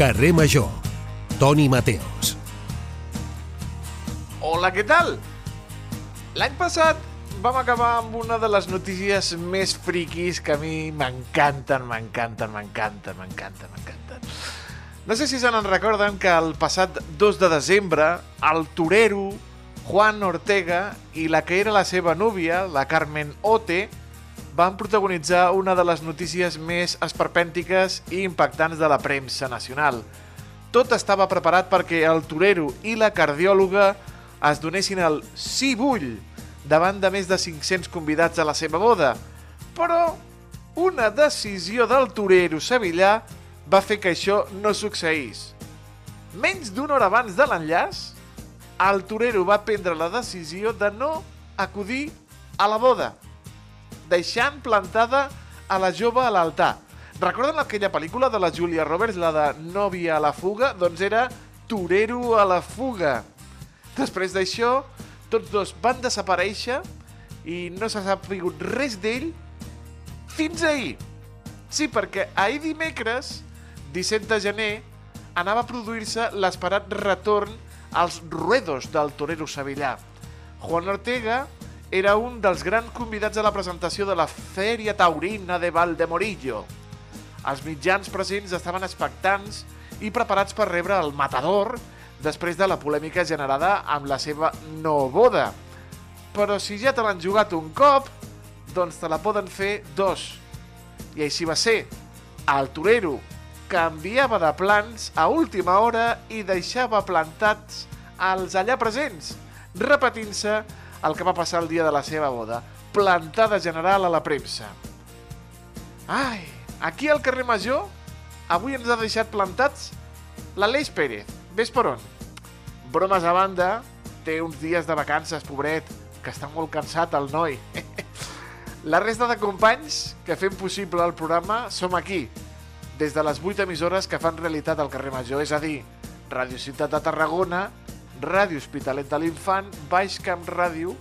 Carrer Major. Toni Mateos. Hola, què tal? L'any passat vam acabar amb una de les notícies més friquis que a mi m'encanten, m'encanten, m'encanten, m'encanten, m'encanten. No sé si se n'en recorden que el passat 2 de desembre el torero Juan Ortega i la que era la seva núvia, la Carmen Ote, van protagonitzar una de les notícies més esperpèntiques i impactants de la premsa nacional. Tot estava preparat perquè el torero i la cardiòloga es donessin el sí vull davant de més de 500 convidats a la seva boda. Però una decisió del torero sevillà va fer que això no succeís. Menys d'una hora abans de l'enllaç, el torero va prendre la decisió de no acudir a la boda, deixant plantada a la jove a l'altar. Recorden aquella pel·lícula de la Julia Roberts, la de Nòvia a la fuga? Doncs era Torero a la fuga. Després d'això, tots dos van desaparèixer i no s'ha sapigut res d'ell fins ahir. Sí, perquè ahir dimecres, 17 de gener, anava a produir-se l'esperat retorn als ruedos del torero sevillà. Juan Ortega era un dels grans convidats a la presentació de la Fèria Taurina de Valdemorillo. Els mitjans presents estaven expectants i preparats per rebre el matador després de la polèmica generada amb la seva no boda. Però si ja te l'han jugat un cop, doncs te la poden fer dos. I així va ser. El torero canviava de plans a última hora i deixava plantats els allà presents, repetint-se el que va passar el dia de la seva boda, plantada general a la premsa. Ai, aquí al carrer Major, avui ens ha deixat plantats l'Aleix Pérez. Ves per on? Bromes a banda, té uns dies de vacances, pobret, que està molt cansat el noi. La resta de companys que fem possible el programa som aquí, des de les 8 emissores que fan realitat al carrer Major, és a dir, Ràdio Ciutat de Tarragona, Ràdio Hospitalet de l'Infant, Baix Camp Ràdio,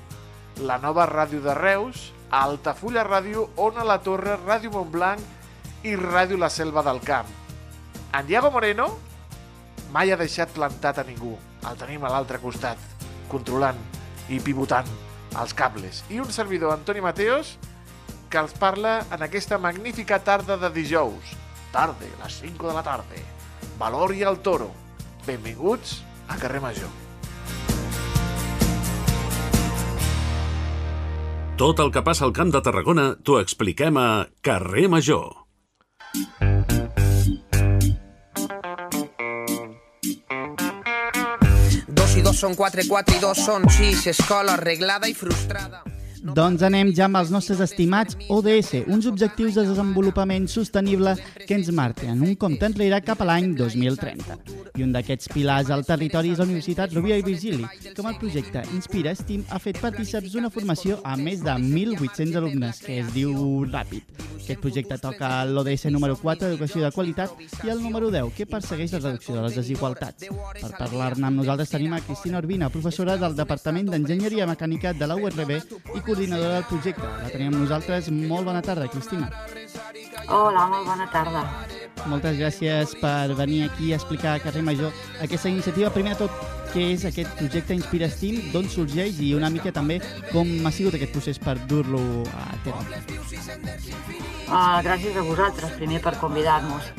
la nova Ràdio de Reus, Altafulla Ràdio, Ona la Torre, Ràdio Montblanc i Ràdio La Selva del Camp. En Diego Moreno mai ha deixat plantat a ningú. El tenim a l'altre costat, controlant i pivotant els cables. I un servidor, Antoni Mateos, que els parla en aquesta magnífica tarda de dijous. Tarde, les 5 de la tarda. Valor i el toro. Benvinguts a Carrer Major. Tot el que passa al Camp de Tarragona t'ho expliquem a Carrer Major. Dos i dos són quatre, quatre i dos són sis, escola arreglada i frustrada. Doncs anem ja amb els nostres estimats ODS, uns objectius de desenvolupament sostenible que ens marquen un compte enrere cap a l'any 2030. I un d'aquests pilars al territori és la Universitat Rovira i Virgili, amb el projecte Inspira Steam ha fet partíceps d'una formació a més de 1.800 alumnes, que es diu Ràpid. Aquest projecte toca l'ODS número 4, Educació de Qualitat, i el número 10, que persegueix la reducció de les desigualtats. Per parlar-ne amb nosaltres tenim a Cristina Urbina, professora del Departament d'Enginyeria Mecànica de la URB i coordinadora del projecte. La tenim amb nosaltres. Molt bona tarda, Cristina. Hola, molt bona tarda. Moltes gràcies per venir aquí a explicar a Carrer Major aquesta iniciativa. Primer de tot, què és aquest projecte Inspira Steam, d'on sorgeix i una mica també com ha sigut aquest procés per dur-lo a terme. Uh, gràcies a vosaltres, primer, per convidar-nos.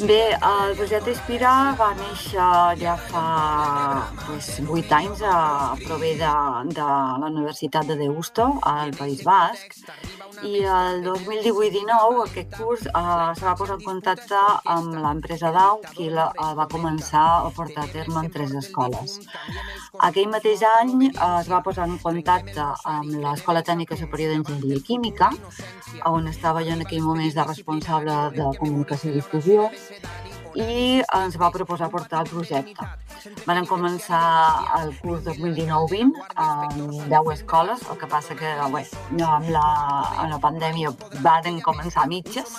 Bé, el projecte Inspira va néixer ja fa pues, 8 anys, a, prové de, de la Universitat de Deusto, al País Basc, i el 2018-19 aquest curs eh, se va posar en contacte amb l'empresa DAU, qui la, eh, va començar a portar a terme en tres escoles. Aquell mateix any eh, es va posar en contacte amb l'Escola Tècnica Superior d'Enginyeria Química, on estava jo en aquell moment de responsable de comunicació i difusió, i ens va proposar portar el projecte. Vam començar el curs 2019-20 amb 10 escoles, el que passa que bé, no, amb, la, amb la pandèmia van començar a mitges,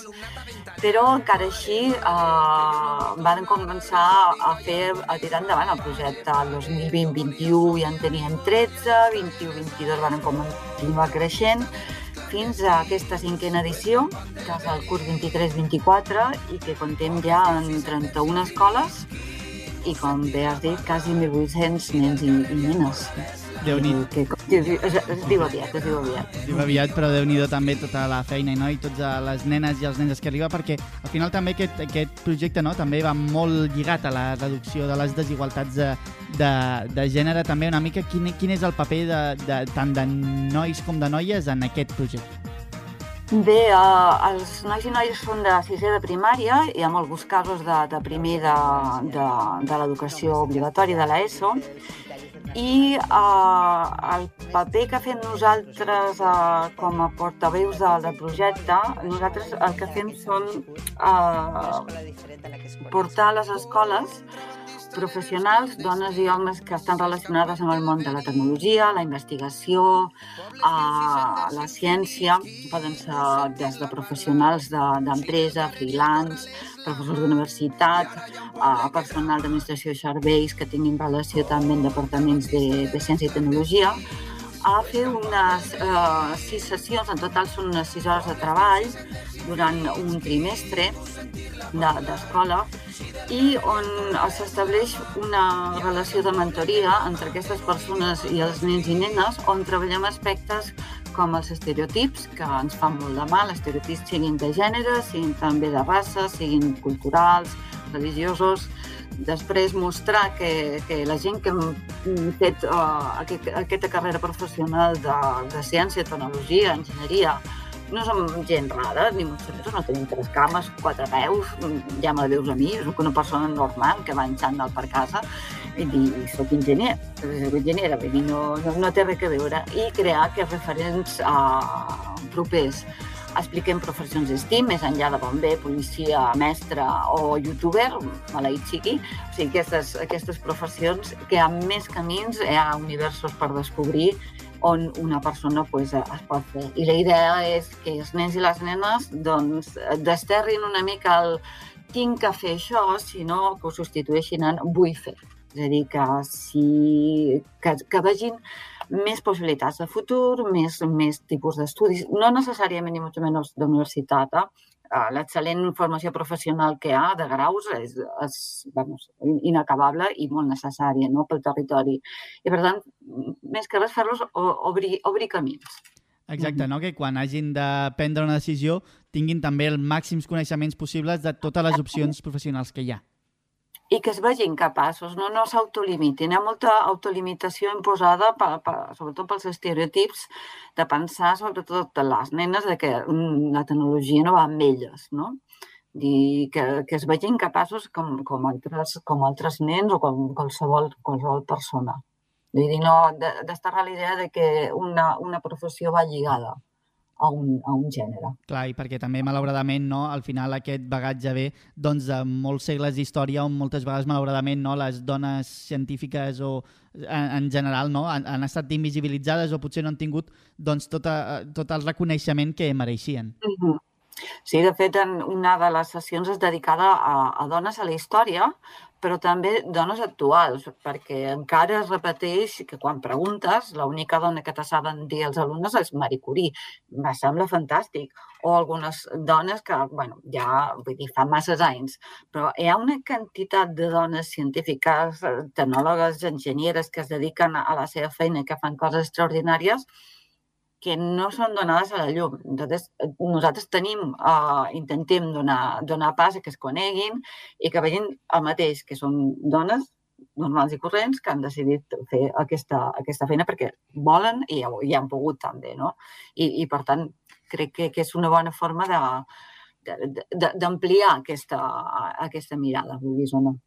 però encara així eh, van començar a fer a tirar endavant el projecte. El 2020-21 ja en teníem 13, 21-22 van continuar creixent, fins a aquesta cinquena edició, que és el curs 23-24 i que contem ja en 31 escoles i, com bé has dit, quasi 1.800 nens i, i nenes. Déu nhi Que, que, es, es diu aviat, es diu aviat. Diu aviat, però déu nhi també tota la feina no? i totes les nenes i els nens que arriba, perquè al final també aquest, aquest projecte no? també va molt lligat a la reducció de les desigualtats de, de, de gènere. També una mica quin, quin és el paper de, de, tant de nois com de noies en aquest projecte? Bé, eh, els nois i noies són de sisè de primària, hi ha molts casos de, de primer de, de, de l'educació obligatòria de l'ESO, i eh, el paper que fem nosaltres eh, com a portaveus de, del projecte, nosaltres el que fem són eh, portar a les escoles professionals, dones i homes que estan relacionades amb el món de la tecnologia, la investigació, eh, la ciència, poden ser des de professionals d'empresa, de, freelance, professors d'universitat, eh, personal d'administració i serveis que tinguin relació també amb departaments de, de ciència i tecnologia, a fer unes eh, sis sessions, en total són unes sis hores de treball durant un trimestre d'escola de, i on s'estableix una relació de mentoria entre aquestes persones i els nens i nenes on treballem aspectes com els estereotips, que ens fan molt de mal, estereotips siguin de gènere, siguin també de raça, siguin culturals, religiosos, després mostrar que, que la gent que hem fet uh, aquest, aquesta carrera professional de, de ciència, tecnologia, enginyeria, no som gent rara, ni molt no tenim tres cames, quatre peus, ja me la veus a mi, soc una persona normal que va en xandall per casa i dir, soc enginyer, soc enginyera, vull dir, no, no, no té res a veure. I crear aquests referents uh, propers expliquem professions d'estim, més enllà de bomber, policia, mestre o youtuber, maleït sigui. O sigui, aquestes, aquestes professions que ha més camins, hi ha universos per descobrir on una persona pues, es pot fer. I la idea és que els nens i les nenes doncs, desterrin una mica el tinc que fer això, sinó que ho substitueixin en vull fer. És a dir, que, si, que, que vegin més possibilitats de futur, més, més tipus d'estudis, no necessàriament ni molt menys d'universitat. Eh? eh? L'excel·lent formació professional que hi ha de graus és, és vamos, inacabable i molt necessària no? pel territori. I, per tant, més que res, fer-los obrir, obrir camins. Exacte, no? que quan hagin de prendre una decisió tinguin també els màxims coneixements possibles de totes les opcions professionals que hi ha i que es vegin capaços, no, no s'autolimitin. Hi ha molta autolimitació imposada, per, per, sobretot pels estereotips, de pensar, sobretot de les nenes, de que la tecnologia no va amb elles, no? Dir que, que es vegin capaços com, com, altres, com altres nens o com qualsevol, qualsevol persona. Vull dir, no, d'estar a l'idea de que una, una professió va lligada a un, a un gènere. Clar, i perquè també, malauradament, no, al final aquest bagatge ve doncs, de molts segles d'història on moltes vegades, malauradament, no, les dones científiques o en, en general no, han, han estat invisibilitzades o potser no han tingut doncs, tot, a, tot el reconeixement que mereixien. Mm -hmm. Sí, de fet, en una de les sessions és dedicada a, a dones a la història, però també dones actuals, perquè encara es repeteix que quan preguntes, l'única dona que te saben dir els alumnes és Marie Curie. Em sembla fantàstic. O algunes dones que, bueno, ja, vull dir, fa masses anys, però hi ha una quantitat de dones científiques, tecnòlogues, enginyeres que es dediquen a la seva feina i que fan coses extraordinàries, que no són donades a la llum. Entonces, nosaltres tenim, uh, intentem donar, donar pas a que es coneguin i que vegin el mateix, que són dones normals i corrents que han decidit fer aquesta, aquesta feina perquè volen i, i han pogut també, no? I, i per tant, crec que, que és una bona forma d'ampliar aquesta, aquesta mirada, vulguis o no.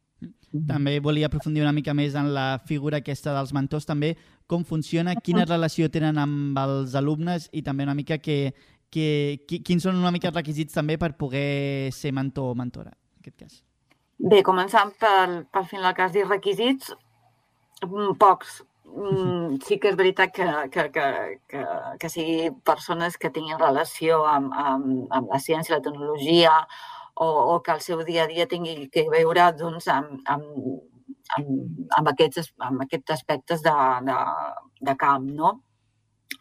També volia aprofundir una mica més en la figura aquesta dels mentors, també com funciona, quina relació tenen amb els alumnes i també una mica que, que, quins són una mica els requisits també per poder ser mentor o mentora, en aquest cas. Bé, començant pel, pel final cas dir requisits, mm, pocs. Mm, sí que és veritat que, que, que, que, que sigui persones que tinguin relació amb, amb, amb la ciència, la tecnologia, o, o que el seu dia a dia tingui que veure doncs, amb, amb, amb, amb, aquests, amb aquests aspectes de, de, de camp, no?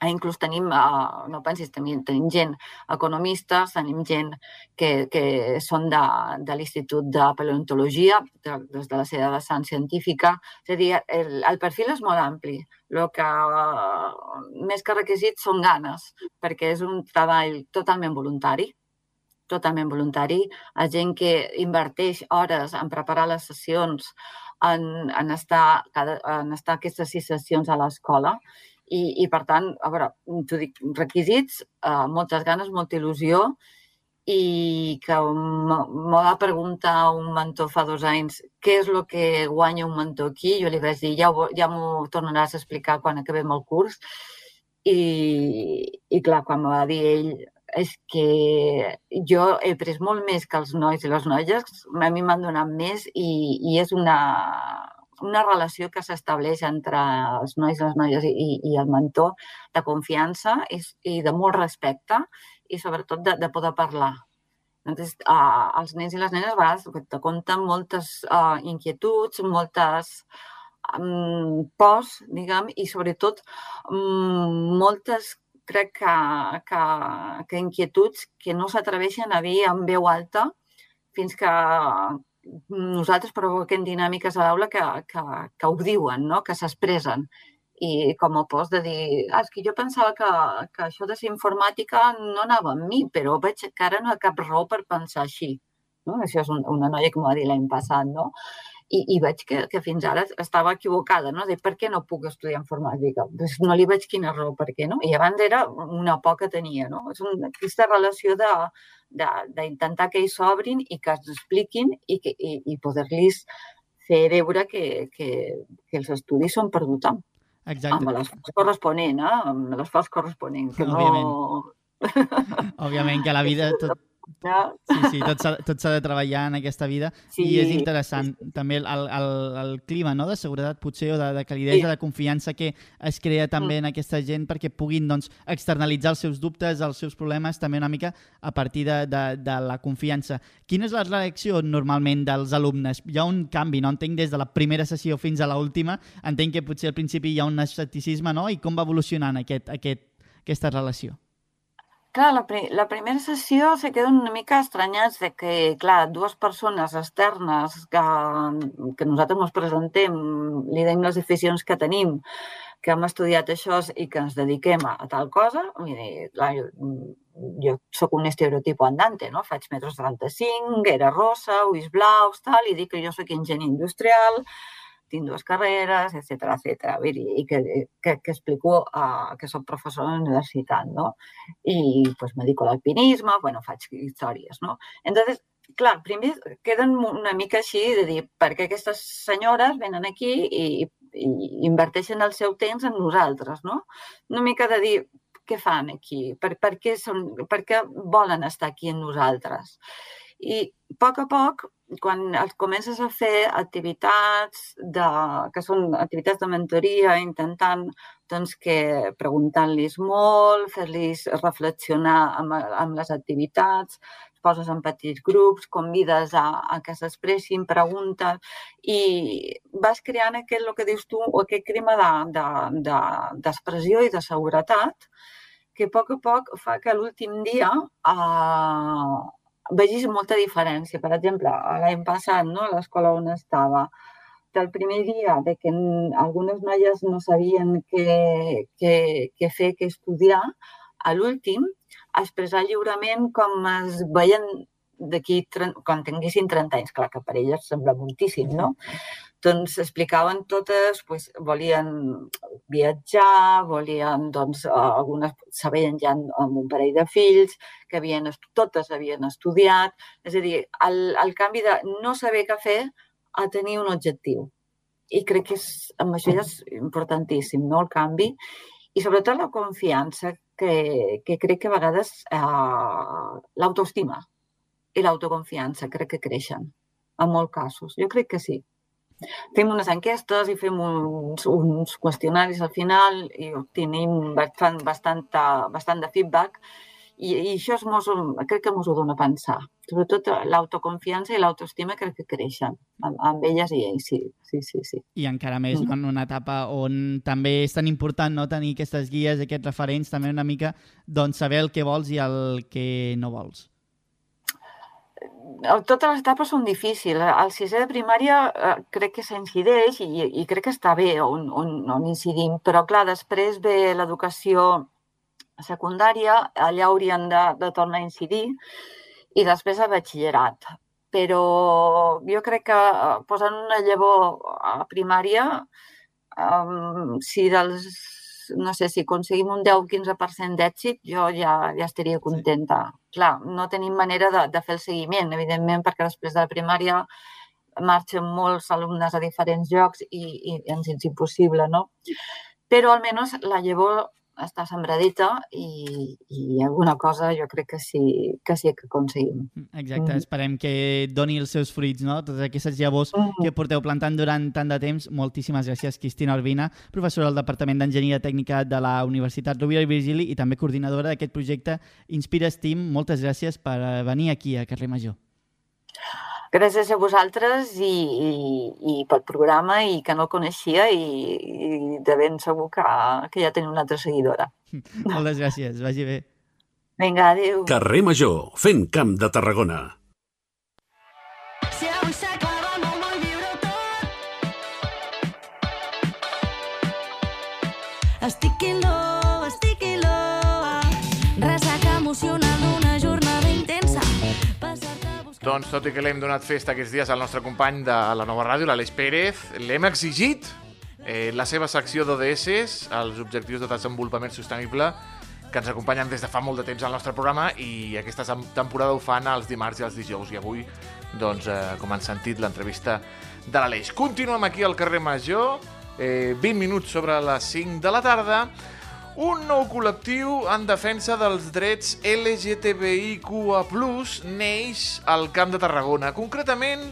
Eh, inclús tenim, uh, no pensis, tenim, tenim gent economistes, tenim gent que, que són de, de l'Institut de Paleontologia, de, des de la seva vessant científica. És a dir, el, el perfil és molt ampli. El que uh, més que requisits són ganes, perquè és un treball totalment voluntari totalment voluntari, a gent que inverteix hores en preparar les sessions, en, en, estar, cada, en estar aquestes sis sessions a l'escola i, i per tant, a veure, t'ho dic, requisits, eh, moltes ganes, molta il·lusió i que m'ho va preguntar un mentor fa dos anys què és el que guanya un mentor aquí. Jo li vaig dir, ja, ja m'ho tornaràs a explicar quan acabem el curs. I, i clar, quan m'ho va dir ell, és que jo he pres molt més que els nois i les noies, a mi m'han donat més i, i és una, una relació que s'estableix entre els nois i les noies i, i el mentor de confiança i, i de molt respecte i sobretot de, de poder parlar. Doncs, uh, els nens i les nenes a vegades te compten moltes uh, inquietuds, moltes um, pors, diguem, i sobretot um, moltes crec que, que, que inquietuds que no s'atreveixen a dir en veu alta fins que, nosaltres provoquem dinàmiques a l'aula que, que, que ho diuen, no? que s'expressen. I com a post de dir, ah, és que jo pensava que, que això de ser informàtica no anava amb mi, però veig que ara no hi ha cap raó per pensar així. No? Això és un, una noia que m'ho va dir l'any passat, no? I, i veig que, que fins ara estava equivocada, no? De per què no puc estudiar informàtica? Pues no li veig quina raó, per què no? I abans era una por que tenia, no? És una, aquesta relació de, d'intentar que ells s'obrin i que es expliquin i, que, i, i poder-los fer veure que, que, que els estudis són per tothom. Exacte. Amb l'esforç corresponent, eh? amb l'esforç corresponent. Que Òbviament. No... Òbviament que la vida tot, Sí, sí, tot s'ha de treballar en aquesta vida sí. i és interessant també el, el, el clima no? de seguretat potser o de, de calidesa, sí. de confiança que es crea també mm. en aquesta gent perquè puguin doncs, externalitzar els seus dubtes, els seus problemes també una mica a partir de, de, de la confiança. Quina és la reacció normalment dels alumnes? Hi ha un canvi, no? Entenc des de la primera sessió fins a l'última, entenc que potser al principi hi ha un escepticisme, no? I com va evolucionant aquest, aquest, aquesta relació? Clar, la, pri la primera sessió se queden una mica estranyats de que, clar, dues persones externes que, que nosaltres ens presentem, li deim les aficions que tenim, que hem estudiat això i que ens dediquem a, a tal cosa, mira, clar, jo, jo sóc un estereotip andante, no? Faig metres 35, era rosa, ulls blaus, tal, i dic que jo sóc enginyer industrial, tinc dues carreres, etc etc. I que, que, que explico uh, que soc professor a la universitat, no? I pues, me dedico a l'alpinisme, bueno, faig històries, no? Entonces, clar, primer queden una mica així de dir per què aquestes senyores venen aquí i, i inverteixen el seu temps en nosaltres, no? Una mica de dir què fan aquí, per, per, què, són, per què volen estar aquí amb nosaltres. I a poc a poc quan els comences a fer activitats de, que són activitats de mentoria, intentant doncs, que preguntant-los molt, fer-los reflexionar amb, amb les activitats, poses en petits grups, convides a, a que s'expressin, preguntes i vas creant aquest, el que dius tu, aquest clima d'expressió de, de, i de seguretat que a poc a poc fa que l'últim dia eh, vegis molta diferència. Per exemple, l'any passat, no, a l'escola on estava, del primer dia de que algunes noies no sabien què, què, què fer, què estudiar, a l'últim, expressar lliurement com es veien d'aquí, quan tinguessin 30 anys, clar que per elles sembla moltíssim, no? Doncs explicaven totes, pues, volien viatjar, volien, doncs, algunes sabien ja amb un parell de fills, que havien, totes havien estudiat, és a dir, el, el canvi de no saber què fer a tenir un objectiu. I crec que és, amb això ja és importantíssim, no?, el canvi. I sobretot la confiança, que, que crec que a vegades eh, l'autoestima i l'autoconfiança crec que creixen en molts casos. Jo crec que sí fem unes enquestes i fem uns, uns qüestionaris al final i obtenim bastant, bastant, bastant de feedback I, i això és mos, crec que ens ho dona a pensar. Sobretot l'autoconfiança i l'autoestima crec que creixen amb, amb elles i ells, sí, sí, sí. sí. I encara més mm. en una etapa on també és tan important no tenir aquestes guies, aquests referents, també una mica doncs, saber el que vols i el que no vols totes les etapes són difícils. Al sisè de primària eh, crec que s'incideix i, i crec que està bé on, on, on incidim, però clar, després ve l'educació secundària, allà haurien de, de tornar a incidir, i després a batxillerat. Però jo crec que eh, posant una llavor a primària, um, si dels no sé, si aconseguim un 10 o 15% d'èxit, jo ja, ja estaria contenta. Sí. Clar, no tenim manera de, de fer el seguiment, evidentment, perquè després de la primària marxen molts alumnes a diferents llocs i, i ens és impossible, no? Però almenys la llavor està sembradita i, i alguna cosa jo crec que sí que, sí que aconseguim. Exacte, mm. esperem que doni els seus fruits, no? Totes aquestes llavors mm. que porteu plantant durant tant de temps. Moltíssimes gràcies, Cristina Urbina, professora del Departament d'Enginyeria Tècnica de la Universitat Rovira i Virgili i també coordinadora d'aquest projecte Inspira Steam. Moltes gràcies per venir aquí a Carrer Major. Gràcies a vosaltres i, i, i pel programa i que no el coneixia i, i de ben segur que, que ja tenim una altra seguidora. Moltes gràcies, vagi bé. Vinga, adéu. Carrer Major, fent camp de Tarragona. Si avui s'acaba no viure tot. Estic Doncs tot i que l'hem donat festa aquests dies al nostre company de la nova ràdio, l'Aleix Pérez, l'hem exigit eh, la seva secció d'ODS, els Objectius de Desenvolupament Sostenible, que ens acompanyen des de fa molt de temps al nostre programa i aquesta temporada ho fan els dimarts i els dijous i avui, doncs, eh, com han sentit, l'entrevista de l'Aleix. Continuem aquí al carrer Major, eh, 20 minuts sobre les 5 de la tarda, un nou col·lectiu en defensa dels drets LGTBIQA+, neix al Camp de Tarragona, concretament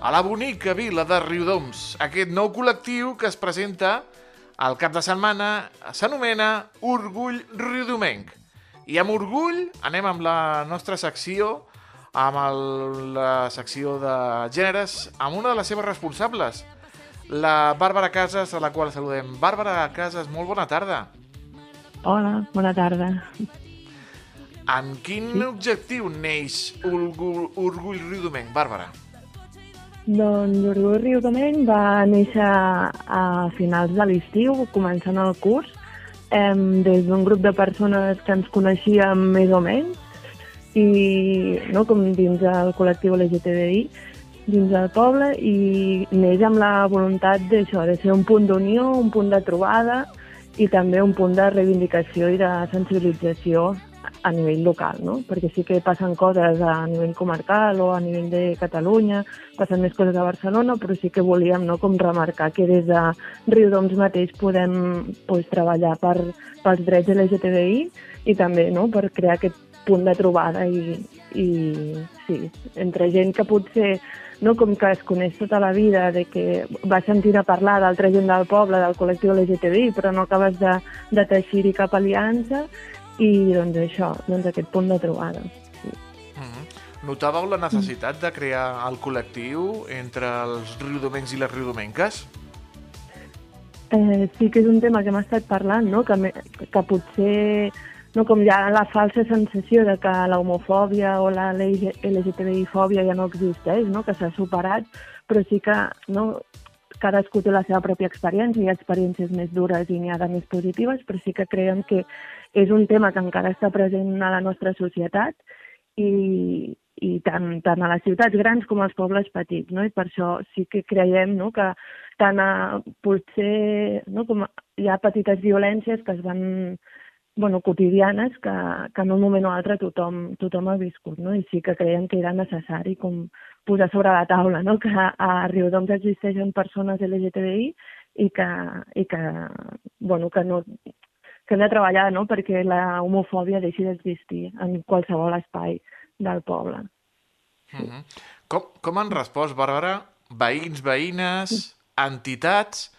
a la bonica vila de Riudoms. Aquest nou col·lectiu que es presenta al cap de setmana s'anomena Orgull Riudomenc. I amb orgull anem amb la nostra secció, amb el, la secció de gèneres, amb una de les seves responsables, la Bàrbara Casas, a la qual saludem. Bàrbara Casas, molt bona tarda. Hola, bona tarda. Amb quin sí? objectiu neix Orgull, Orgull Riudomenc, Bàrbara? Doncs Orgull Riudomenc va néixer a finals de l'estiu, començant el curs, eh, des d'un grup de persones que ens coneixíem més o menys, i no, com dins el col·lectiu LGTBI, dins del poble, i neix amb la voluntat d'això, de ser un punt d'unió, un punt de trobada, i també un punt de reivindicació i de sensibilització a nivell local, no? perquè sí que passen coses a nivell comarcal o a nivell de Catalunya, passen més coses a Barcelona, però sí que volíem no, com remarcar que des de Riudoms mateix podem pues, treballar per, pels drets LGTBI i també no, per crear aquest punt de trobada i, i sí, entre gent que potser no com que es coneix tota la vida, de que vas sentint a parlar d'altra gent del poble, del col·lectiu LGTBI, però no acabes de, de teixir-hi cap aliança, i doncs això, doncs aquest punt de trobada. Sí. Mm -hmm. Notàveu la necessitat de crear el col·lectiu entre els riudomencs i les riudomenques? Eh, sí que és un tema que hem estat parlant, no? que, me, que potser no, com ha la falsa sensació de que la homofòbia o la LGTBI-fòbia ja no existeix, no? que s'ha superat, però sí que no, cadascú té la seva pròpia experiència, hi ha experiències més dures i n'hi ha de més positives, però sí que creiem que és un tema que encara està present a la nostra societat i, i tant, tant a les ciutats grans com als pobles petits, no? I per això sí que creiem no, que tant a, potser no, com hi ha petites violències que es van bueno, quotidianes que, que en un moment o altre tothom, tothom ha viscut, no? I sí que creiem que era necessari com posar sobre la taula, no? Que a, Riudoms existeixen persones LGTBI i que, i que, bueno, que no, que hem de treballar no? perquè la homofòbia deixi d'existir en qualsevol espai del poble. Uh -huh. com, com han respost, Bàrbara, veïns, veïnes, entitats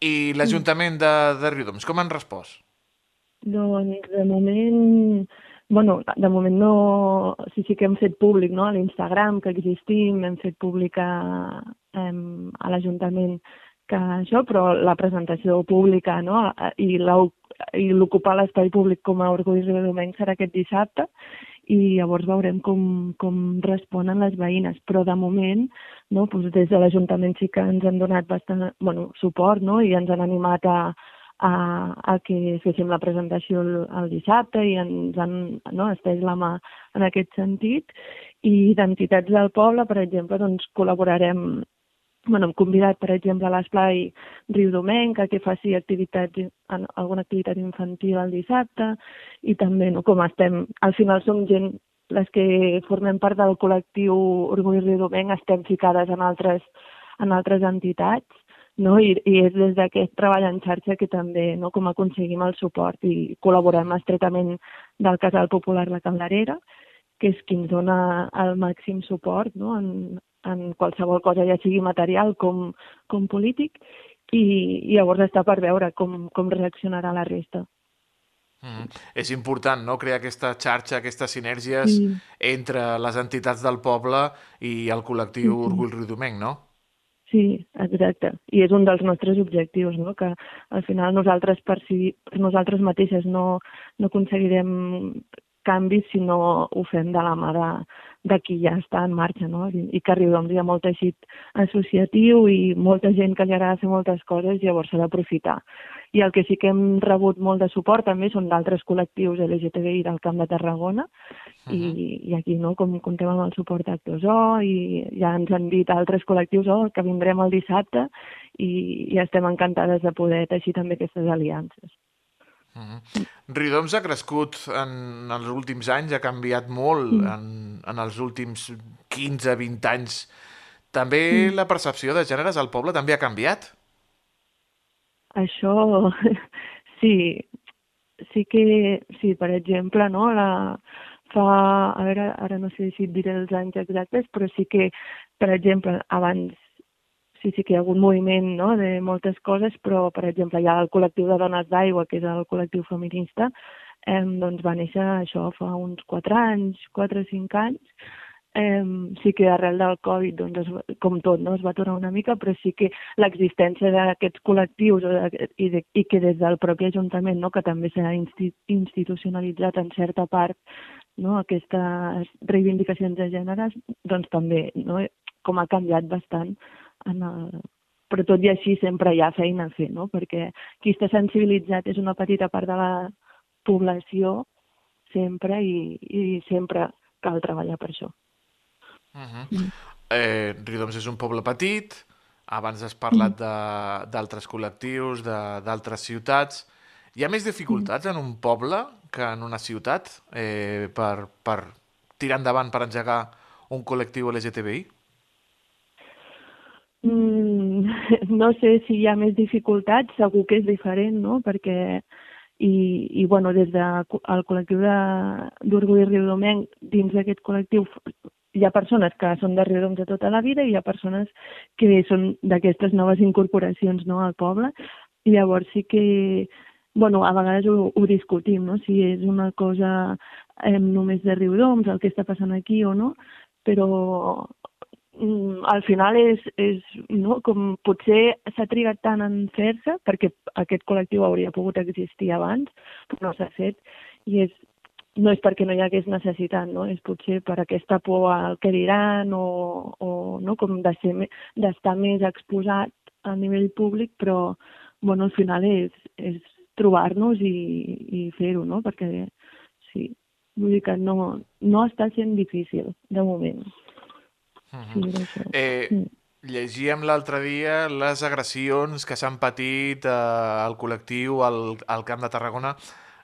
i l'Ajuntament de, de Riudoms? Com han respost? Doncs de moment bueno, de moment no... Sí, sí que hem fet públic no? a l'Instagram que existim, hem fet públic a, em, a l'Ajuntament que això, però la presentació pública no? i l'ocupar l'espai públic com a Orgull de Domènec serà aquest dissabte i llavors veurem com, com responen les veïnes. Però de moment, no, doncs des de l'Ajuntament sí que ens han donat bastant bueno, suport no? i ens han animat a, a, a que féssim la presentació el, el dissabte i ens han no, estès la mà en aquest sentit. I d'entitats del poble, per exemple, doncs col·laborarem bueno, hem convidat, per exemple, a l'Esplai Riu Domenca que faci activitats, alguna activitat infantil el dissabte i també, no, com estem, al final som gent, les que formem part del col·lectiu Orgull Riu Domenc, estem ficades en altres, en altres entitats, no? I, i és des d'aquest treball en xarxa que també no, com aconseguim el suport i col·laborem estretament del Casal Popular La Calderera, que és qui ens dona el màxim suport no? en, en qualsevol cosa, ja sigui material com, com polític, i, i llavors està per veure com, com reaccionarà la resta. Mm. És important no? crear aquesta xarxa, aquestes sinergies sí. entre les entitats del poble i el col·lectiu sí, sí. Orgull Riudomenc, no? Sí, exacte. I és un dels nostres objectius, no? que al final nosaltres per, si, per nosaltres mateixes no, no aconseguirem canvis si no ho fem de la mà de, de qui ja està en marxa, no? I, i que a Riudoms hi ha molt teixit associatiu i molta gent que li agrada fer moltes coses, i llavors s'ha d'aprofitar. I el que sí que hem rebut molt de suport també són d'altres col·lectius LGTBI del Camp de Tarragona, uh -huh. i, i aquí no, com contem amb el suport d'Actors O, i ja ens han dit altres col·lectius O que vindrem el dissabte, i, i estem encantades de poder teixir també aquestes aliances. Uh -huh. Ridoms ha crescut en els últims anys, ha canviat molt mm. en, en els últims 15-20 anys. També mm. la percepció de gèneres al poble també ha canviat? Això sí, sí que, sí, per exemple, no, la, fa, a veure, ara no sé si et diré els anys exactes, però sí que, per exemple, abans sí, sí que hi ha hagut moviment no? de moltes coses, però, per exemple, hi ha el col·lectiu de dones d'aigua, que és el col·lectiu feminista, eh, doncs va néixer això fa uns 4 anys, 4 o 5 anys, eh, sí que arrel del Covid, doncs, es, com tot, no? es va aturar una mica, però sí que l'existència d'aquests col·lectius i, de, i que des del propi Ajuntament, no? que també s'ha institucionalitzat en certa part no? aquestes reivindicacions de gèneres, doncs també no? com ha canviat bastant en el... però tot i així sempre hi ha feina a fer, no? perquè qui està sensibilitzat és una petita part de la població sempre i, i sempre cal treballar per això. Uh -huh. mm. eh, Ridoms és un poble petit, abans has parlat mm. d'altres col·lectius, d'altres ciutats. Hi ha més dificultats mm. en un poble que en una ciutat eh, per, per tirar endavant, per engegar un col·lectiu LGTBI? Mm, no sé si hi ha més dificultats, segur que és diferent, no? Perquè, i, i bueno, des del de, col·lectiu d'Orgull Riudomenc, dins d'aquest col·lectiu hi ha persones que són de Riudoms de tota la vida i hi ha persones que són d'aquestes noves incorporacions no, al poble. I llavors sí que, bueno, a vegades ho, ho discutim, no? si és una cosa eh, només de Riudoms, el que està passant aquí o no, però al final és, és no? com potser s'ha trigat tant en fer-se perquè aquest col·lectiu hauria pogut existir abans, però no s'ha fet i és, no és perquè no hi hagués necessitat, no? és potser per aquesta por al que diran o, o no? com d'estar més exposat a nivell públic, però bueno, al final és, és trobar-nos i, i fer-ho, no? perquè sí, vull dir que no, no està sent difícil de moment. Uh -huh. eh, mm. Llegíem l'altre dia les agressions que s'han patit eh, al col·lectiu al, al Camp de Tarragona.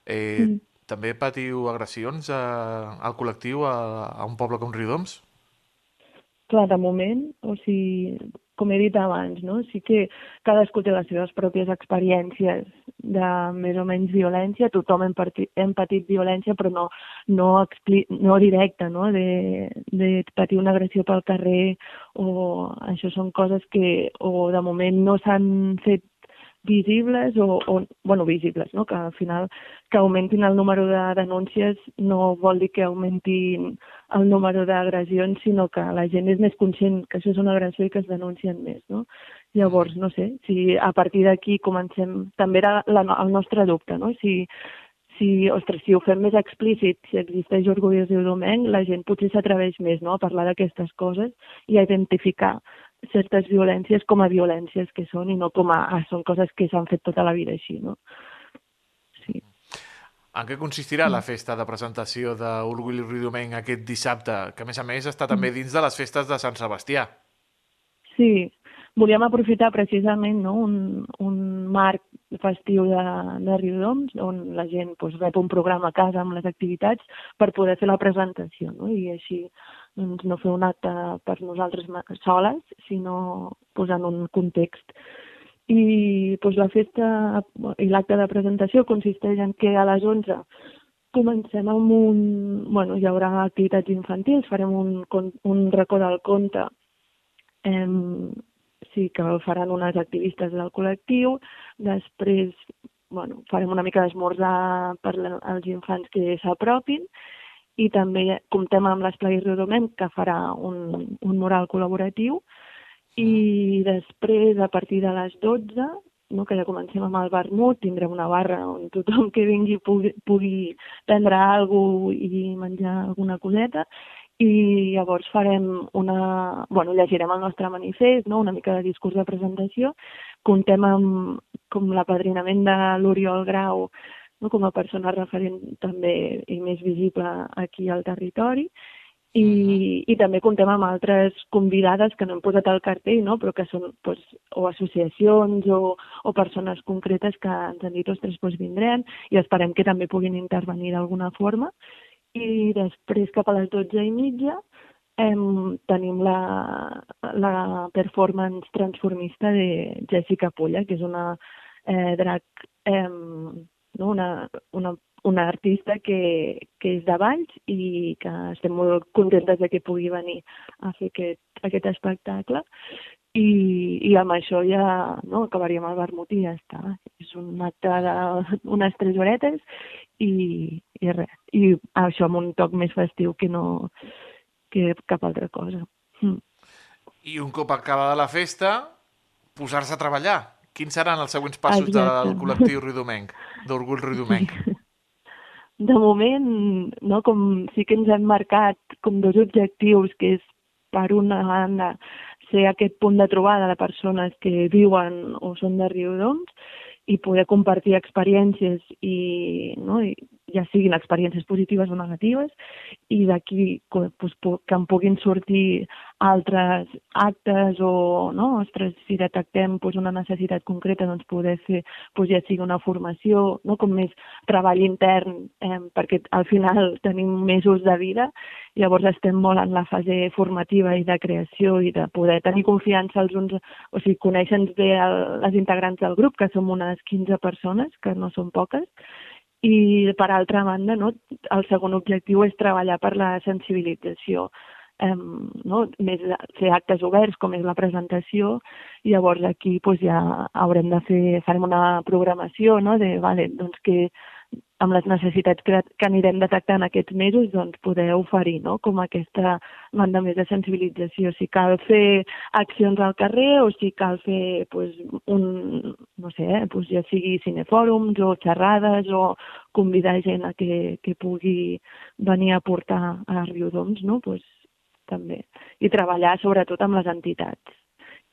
Eh, mm. També patiu agressions eh, al col·lectiu a, a un poble com Riudoms? Clar, de moment, o sigui, com he dit abans, no? sí que cadascú té les seves pròpies experiències de més o menys violència, tothom hem, hem patit violència, però no, no, expli no directa, no? De, de patir una agressió pel carrer, o això són coses que o de moment no s'han fet visibles o, o bueno, visibles, no? que al final que augmentin el número de denúncies no vol dir que augmentin el número d'agressions, sinó que la gent és més conscient que això és una agressió i que es denuncien més. No? Llavors, no sé, si a partir d'aquí comencem... També era la, el nostre dubte, no? Si, si, ostres, si ho fem més explícit, si existeix orgull domenc, la gent potser s'atreveix més no? a parlar d'aquestes coses i a identificar certes violències com a violències que són i no com a ah, són coses que s'han fet tota la vida així, no? Sí. En què consistirà la festa de presentació d'Orgull Riudomenc aquest dissabte, que a més a més està també mm. dins de les festes de Sant Sebastià? Sí, volíem aprofitar precisament no, un, un marc festiu de, de Riudoms, on la gent doncs, rep un programa a casa amb les activitats per poder fer la presentació, no? i així doncs, no fer un acte per nosaltres soles, sinó posant un context. I doncs, la festa i l'acte de presentació consisteix en que a les 11 comencem amb un... Bueno, hi haurà activitats infantils, farem un, un racó del conte eh, sí que el faran unes activistes del col·lectiu, després bueno, farem una mica d'esmorzar per als infants que s'apropin i també comptem amb l'Esplai Rodomem que farà un, un mural col·laboratiu i després a partir de les 12 no, que ja comencem amb el vermut, tindrem una barra on tothom que vingui pugui, pugui prendre alguna i menjar alguna coseta i llavors farem una... bueno, llegirem el nostre manifest, no? una mica de discurs de presentació, contem amb com l'apadrinament de l'Oriol Grau no? com a persona referent també i més visible aquí al territori, i, i també contem amb altres convidades que no hem posat al cartell, no? però que són pues, o associacions o, o persones concretes que ens han dit, ostres, doncs vindrem i esperem que també puguin intervenir d'alguna forma i després cap a les 12 i mitja em, tenim la, la performance transformista de Jessica Pulla, que és una eh, drag, eh, no? una, una, una artista que, que és de Valls i que estem molt contentes de que pugui venir a fer aquest, aquest espectacle i, i amb això ja no, acabaríem el vermut i ja està. És un acte d'unes tres horetes i, i res. I això amb un toc més festiu que no que cap altra cosa. Mm. I un cop acabada la festa, posar-se a treballar. Quins seran els següents passos Exacte. del col·lectiu Riudomenc, d'Orgull Riudomenc? De moment, no, com sí que ens hem marcat com dos objectius, que és per una banda ser aquest punt de trobada de persones que viuen o són de Riudoms i poder compartir experiències i, no, i ja siguin experiències positives o negatives, i d'aquí pues, que en puguin sortir altres actes o, no, ostres, si detectem pues, una necessitat concreta, doncs poder fer, pues, ja sigui una formació, no, com més treball intern, eh, perquè al final tenim mesos de vida, llavors estem molt en la fase formativa i de creació i de poder tenir confiança els uns, o sigui, conèixer-nos bé el, les integrants del grup, que som unes 15 persones, que no són poques, i per altra banda, no, el segon objectiu és treballar per la sensibilització, eh, no, més fer actes oberts com és la presentació, i llavors aquí pues, ja haurem de fer, farem una programació no, de, vale, doncs que amb les necessitats que, que anirem detectant aquests mesos, doncs poder oferir no? com aquesta banda més de sensibilització. Si cal fer accions al carrer o si cal fer pues, un, no sé, eh, pues ja sigui cinefòrums o xerrades o convidar gent a que, que pugui venir a portar a Riudoms, no? pues, també. I treballar sobretot amb les entitats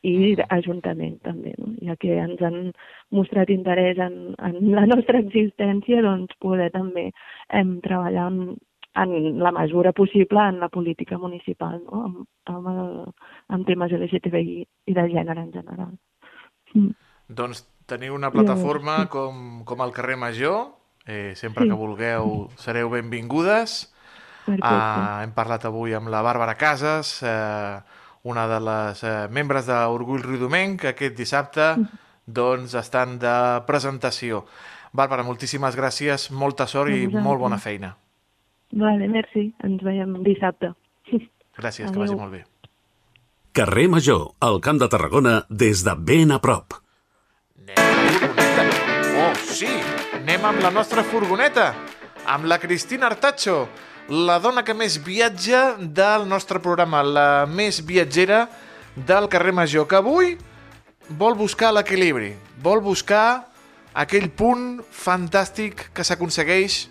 i Ajuntament també, no? ja que ens han mostrat interès en, en la nostra existència, doncs poder també hem treballar en, en la mesura possible en la política municipal, no? amb, amb, el, amb temes LGTBI i de gènere en general. Mm. Doncs teniu una plataforma com, com el carrer Major, eh, sempre sí. que vulgueu sereu benvingudes. Ah, hem parlat avui amb la Bàrbara Casas, eh, una de les eh, membres d'Orgull Riudomenc, que aquest dissabte doncs, estan de presentació. Bàrbara, moltíssimes gràcies, molta sort i molt bona feina. Vale, merci. Ens veiem dissabte. Gràcies, Adeu. que vagi molt bé. Carrer Major, al Camp de Tarragona, des de ben a prop. Anem. anem amb la nostra furgoneta, amb la Cristina Artacho, la dona que més viatja del nostre programa, la més viatgera del carrer Major, que avui vol buscar l'equilibri, vol buscar aquell punt fantàstic que s'aconsegueix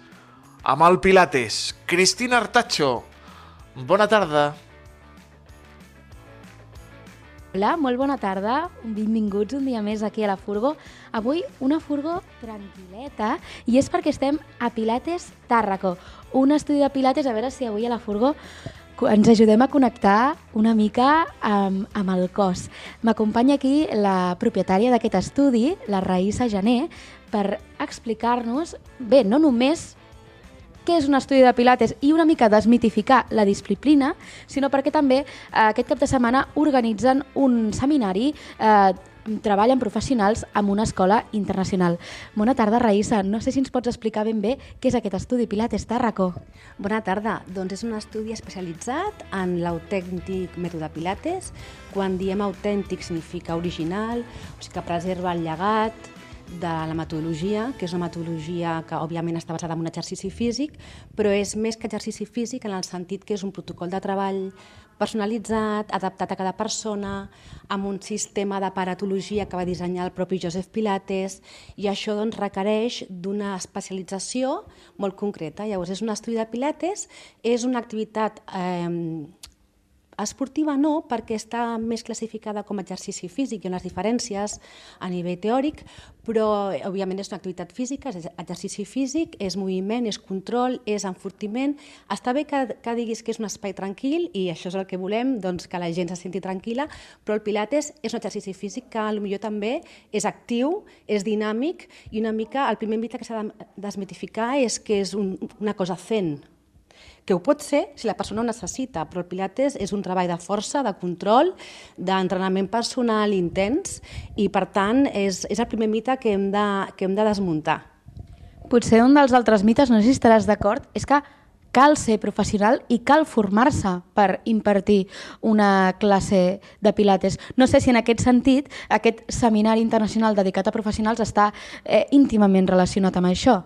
amb el Pilates. Cristina Artacho, bona tarda. Hola, molt bona tarda. Benvinguts un dia més aquí a la Furgo. Avui una Furgo tranquil·leta i és perquè estem a Pilates Tàrraco, un estudi de Pilates, a veure si avui a la Furgo ens ajudem a connectar una mica amb, amb el cos. M'acompanya aquí la propietària d'aquest estudi, la Raïssa Jané, per explicar-nos, bé, no només què és un estudi de Pilates i una mica desmitificar la disciplina, sinó perquè també eh, aquest cap de setmana organitzen un seminari eh, treballen professionals amb una escola internacional. Bona tarda, Raïssa. No sé si ens pots explicar ben bé què és aquest estudi Pilates Tàrraco. Bona tarda. Doncs és un estudi especialitzat en l'autèntic mètode Pilates. Quan diem autèntic significa original, o sigui que preserva el llegat, de la metodologia, que és una metodologia que òbviament està basada en un exercici físic, però és més que exercici físic en el sentit que és un protocol de treball personalitzat, adaptat a cada persona, amb un sistema d'aparatologia que va dissenyar el propi Joseph Pilates, i això doncs, requereix d'una especialització molt concreta. Llavors, és un estudi de Pilates, és una activitat eh, Esportiva no, perquè està més classificada com a exercici físic, ha unes diferències a nivell teòric, però òbviament és una activitat física, és exercici físic, és moviment, és control, és enfortiment. Està bé que, que diguis que és un espai tranquil i això és el que volem, doncs, que la gent se senti tranquil·la, però el Pilates és un exercici físic que potser també és actiu, és dinàmic i una mica el primer mite que s'ha de desmitificar és que és un, una cosa zen, que ho pot ser si la persona ho necessita, però el Pilates és un treball de força, de control, d'entrenament personal intens i, per tant, és, és el primer mite que hem de, que hem de desmuntar. Potser un dels altres mites, no sé si estaràs d'acord, és que cal ser professional i cal formar-se per impartir una classe de pilates. No sé si en aquest sentit aquest seminari internacional dedicat a professionals està eh, íntimament relacionat amb això.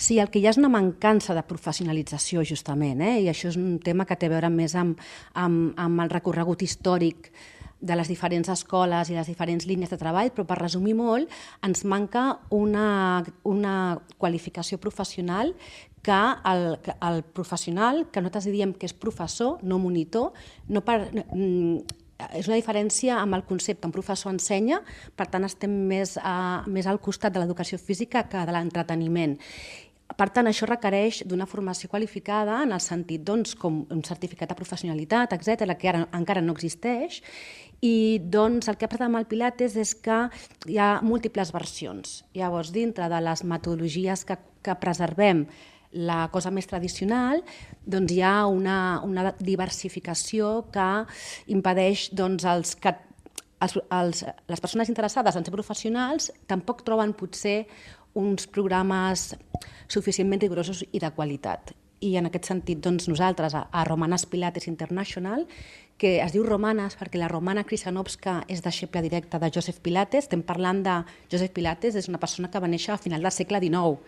Sí, el que hi ha és una mancança de professionalització, justament, eh? i això és un tema que té a veure més amb, amb, amb el recorregut històric de les diferents escoles i les diferents línies de treball, però per resumir molt, ens manca una, una qualificació professional que el, que el professional, que nosaltres diem que és professor, no monitor, no per, mm, és una diferència amb el concepte. Un professor ensenya, per tant estem més, a, més al costat de l'educació física que de l'entreteniment. Per tant, això requereix d'una formació qualificada en el sentit doncs, com un certificat de professionalitat, etc que ara encara no existeix, i doncs, el que ha passat amb el Pilates és que hi ha múltiples versions. Llavors, dintre de les metodologies que, que preservem la cosa més tradicional, doncs hi ha una, una diversificació que impedeix doncs, els que els, els, les persones interessades en ser professionals tampoc troben potser uns programes suficientment rigorosos i de qualitat. I en aquest sentit, doncs, nosaltres, a, Romanes Pilates International, que es diu Romanes perquè la Romana Krisanovska és deixeble directa de Joseph Pilates, estem parlant de Joseph Pilates, és una persona que va néixer a final del segle XIX.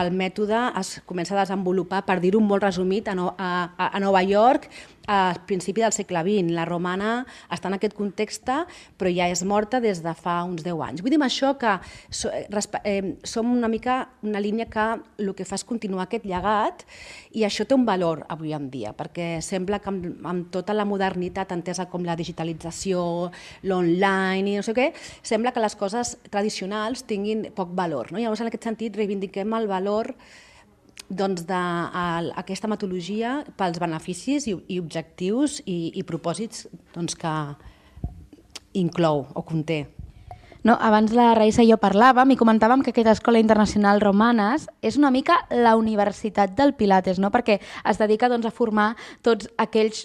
El mètode es comença a desenvolupar, per dir-ho molt resumit, a, no, a, a Nova York a principi del segle XX. La romana està en aquest context, però ja és morta des de fa uns 10 anys. Vull dir això que so, eh, som una mica una línia que el que fa és continuar aquest llegat i això té un valor avui en dia, perquè sembla que amb, amb tota la modernitat entesa com la digitalització, l'online i no sé què, sembla que les coses tradicionals tinguin poc valor. No? Llavors, en aquest sentit, reivindiquem el valor doncs, d'aquesta metodologia pels beneficis i, i objectius i, i propòsits doncs, que inclou o conté. No, abans la Raïssa i jo parlàvem i comentàvem que aquesta Escola Internacional Romanes és una mica la universitat del Pilates, no? perquè es dedica doncs, a formar tots aquells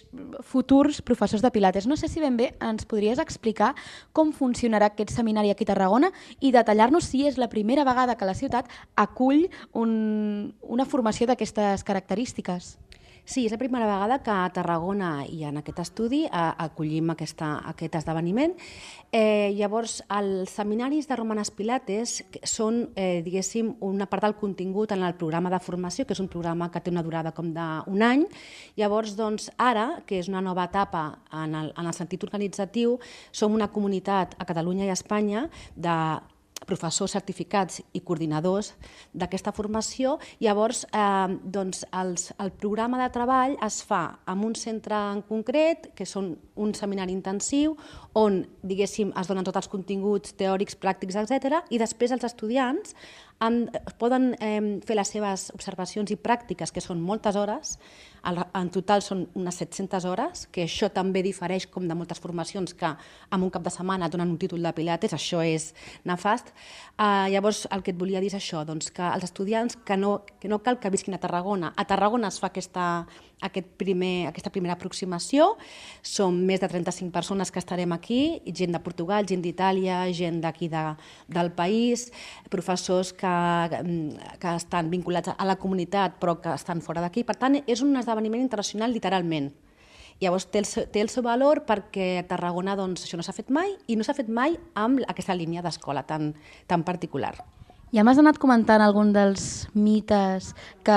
futurs professors de Pilates. No sé si ben bé ens podries explicar com funcionarà aquest seminari aquí a Tarragona i detallar-nos si és la primera vegada que la ciutat acull un, una formació d'aquestes característiques. Sí, és la primera vegada que a Tarragona i en aquest estudi eh, acollim aquesta, aquest esdeveniment. Eh, llavors, els seminaris de Romanes Pilates són, eh, diguéssim, una part del contingut en el programa de formació, que és un programa que té una durada com d'un any. Llavors, doncs, ara, que és una nova etapa en el, en el sentit organitzatiu, som una comunitat a Catalunya i a Espanya de professors certificats i coordinadors d'aquesta formació. Llavors, eh, doncs els, el programa de treball es fa en un centre en concret, que són un seminari intensiu, on, diguéssim, es donen tots els continguts teòrics, pràctics, etc. i després els estudiants han, poden eh, fer les seves observacions i pràctiques, que són moltes hores, en total són unes 700 hores, que això també difereix com de moltes formacions que en un cap de setmana donen un títol de pilates, això és nefast. Uh, llavors, el que et volia dir és això, doncs, que els estudiants que no, que no cal que visquin a Tarragona, a Tarragona es fa aquesta, aquest primer, aquesta primera aproximació. Som més de 35 persones que estarem aquí, gent de Portugal, gent d'Itàlia, gent d'aquí de, del país, professors que, que estan vinculats a la comunitat però que estan fora d'aquí. Per tant, és un esdeveniment internacional literalment. Llavors té el, seu, té el seu valor perquè a Tarragona doncs, això no s'ha fet mai i no s'ha fet mai amb aquesta línia d'escola tan, tan particular. Ja m'has anat comentant algun dels mites que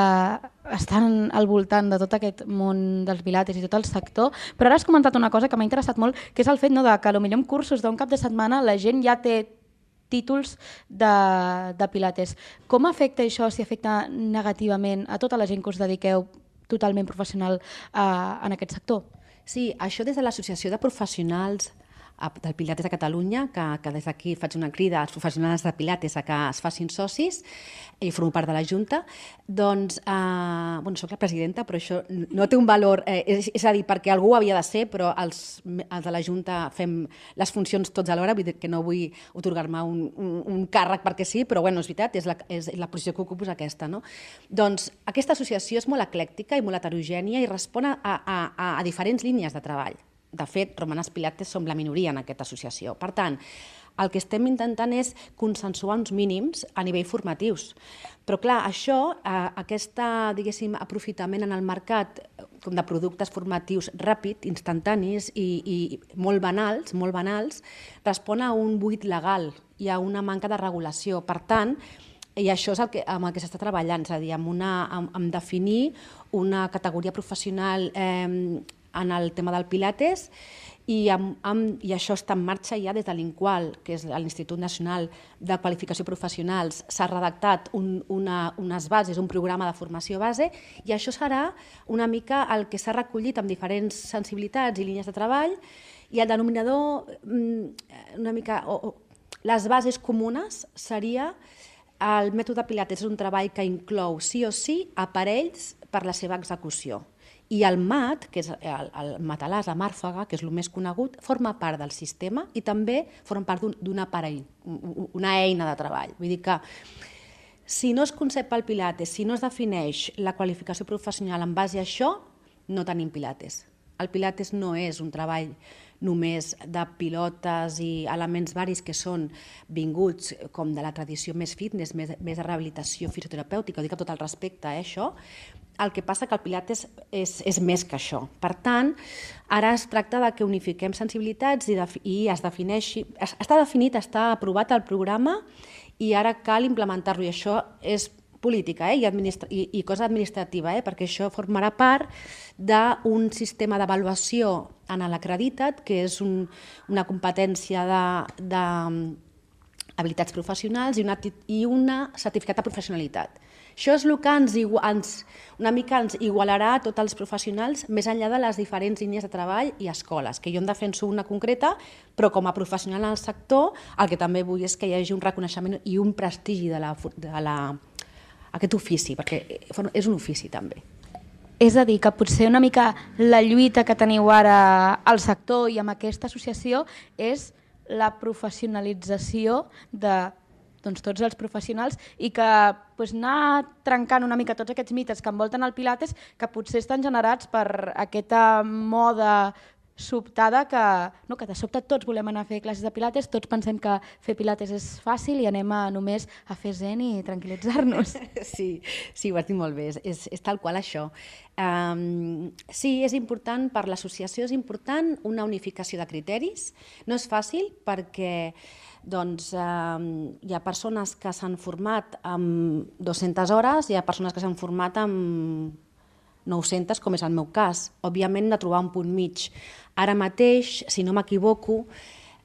estan al voltant de tot aquest món dels pilates i tot el sector, però ara has comentat una cosa que m'ha interessat molt, que és el fet no, de que potser en cursos d'un cap de setmana la gent ja té títols de, de pilates. Com afecta això, si afecta negativament a tota la gent que us dediqueu totalment professional uh, en aquest sector? Sí, això des de l'Associació de Professionals del Pilates a Catalunya, que, que des d'aquí faig una crida als professionals de Pilates a que es facin socis i formo part de la Junta, doncs, eh, bueno, soc la presidenta, però això no té un valor, eh, és, és a dir, perquè algú havia de ser, però els, els de la Junta fem les funcions tots alhora, vull dir que no vull otorgar-me un, un, un càrrec perquè sí, però bueno, és veritat, és la, és la posició que ocupo és aquesta. No? Doncs aquesta associació és molt eclèctica i molt heterogènia i respon a, a, a, a diferents línies de treball. De fet, Romanes Pilates som la minoria en aquesta associació. Per tant, el que estem intentant és consensuar uns mínims a nivell formatius. Però clar, això, eh, aquesta, aprofitament en el mercat com de productes formatius ràpid, instantanis i, i molt banals, molt banals, respon a un buit legal i a una manca de regulació. Per tant, i això és el que, amb el que s'està treballant, és a dir, amb, una, amb, amb definir una categoria professional eh, en el tema del Pilates i, amb, amb, i això està en marxa ja des de l'INQUAL, que és l'Institut Nacional de Qualificació Professionals. S'ha redactat un, una, unes bases, un programa de formació base, i això serà una mica el que s'ha recollit amb diferents sensibilitats i línies de treball, i el denominador, mm, una mica, o, o, les bases comunes seria el mètode Pilates és un treball que inclou sí o sí aparells per la seva execució. I el MAT, que és el, el matalàs, la màrfaga, que és el més conegut, forma part del sistema i també forma part d'un aparell, una eina de treball. Vull dir que si no es concep el Pilates, si no es defineix la qualificació professional en base a això, no tenim Pilates. El Pilates no és un treball només de pilotes i elements varis que són vinguts com de la tradició més fitness, més, més de rehabilitació fisioterapèutica, ho dic amb tot el respecte, eh, això, el que passa que el Pilates és, és més que això. Per tant, ara es tracta de que unifiquem sensibilitats i, de, i es defineixi... Està definit, està aprovat el programa i ara cal implementar-lo i això és política eh, i, administra i, i cosa administrativa, eh, perquè això formarà part d'un sistema d'avaluació en l'acreditat, que és un, una competència de, de habilitats professionals i una, i una certificat de professionalitat. Això és el que ens, ens, una mica ens igualarà a tots els professionals més enllà de les diferents línies de treball i escoles, que jo en defenso una concreta, però com a professional en el sector el que també vull és que hi hagi un reconeixement i un prestigi de la, de la, aquest ofici, perquè és un ofici també. És a dir, que potser una mica la lluita que teniu ara al sector i amb aquesta associació és la professionalització de doncs, tots els professionals i que pues, anar trencant una mica tots aquests mites que envolten el Pilates que potser estan generats per aquesta moda sobtada que, no, que de sobte tots volem anar a fer classes de pilates, tots pensem que fer pilates és fàcil i anem a només a fer zen i tranquil·litzar-nos. Sí, sí, ho has dit molt bé, és, és, tal qual això. Um, sí, és important, per l'associació és important una unificació de criteris. No és fàcil perquè doncs, eh, hi ha persones que s'han format amb 200 hores, hi ha persones que s'han format amb 900, com és el meu cas. Òbviament, de trobar un punt mig. Ara mateix, si no m'equivoco,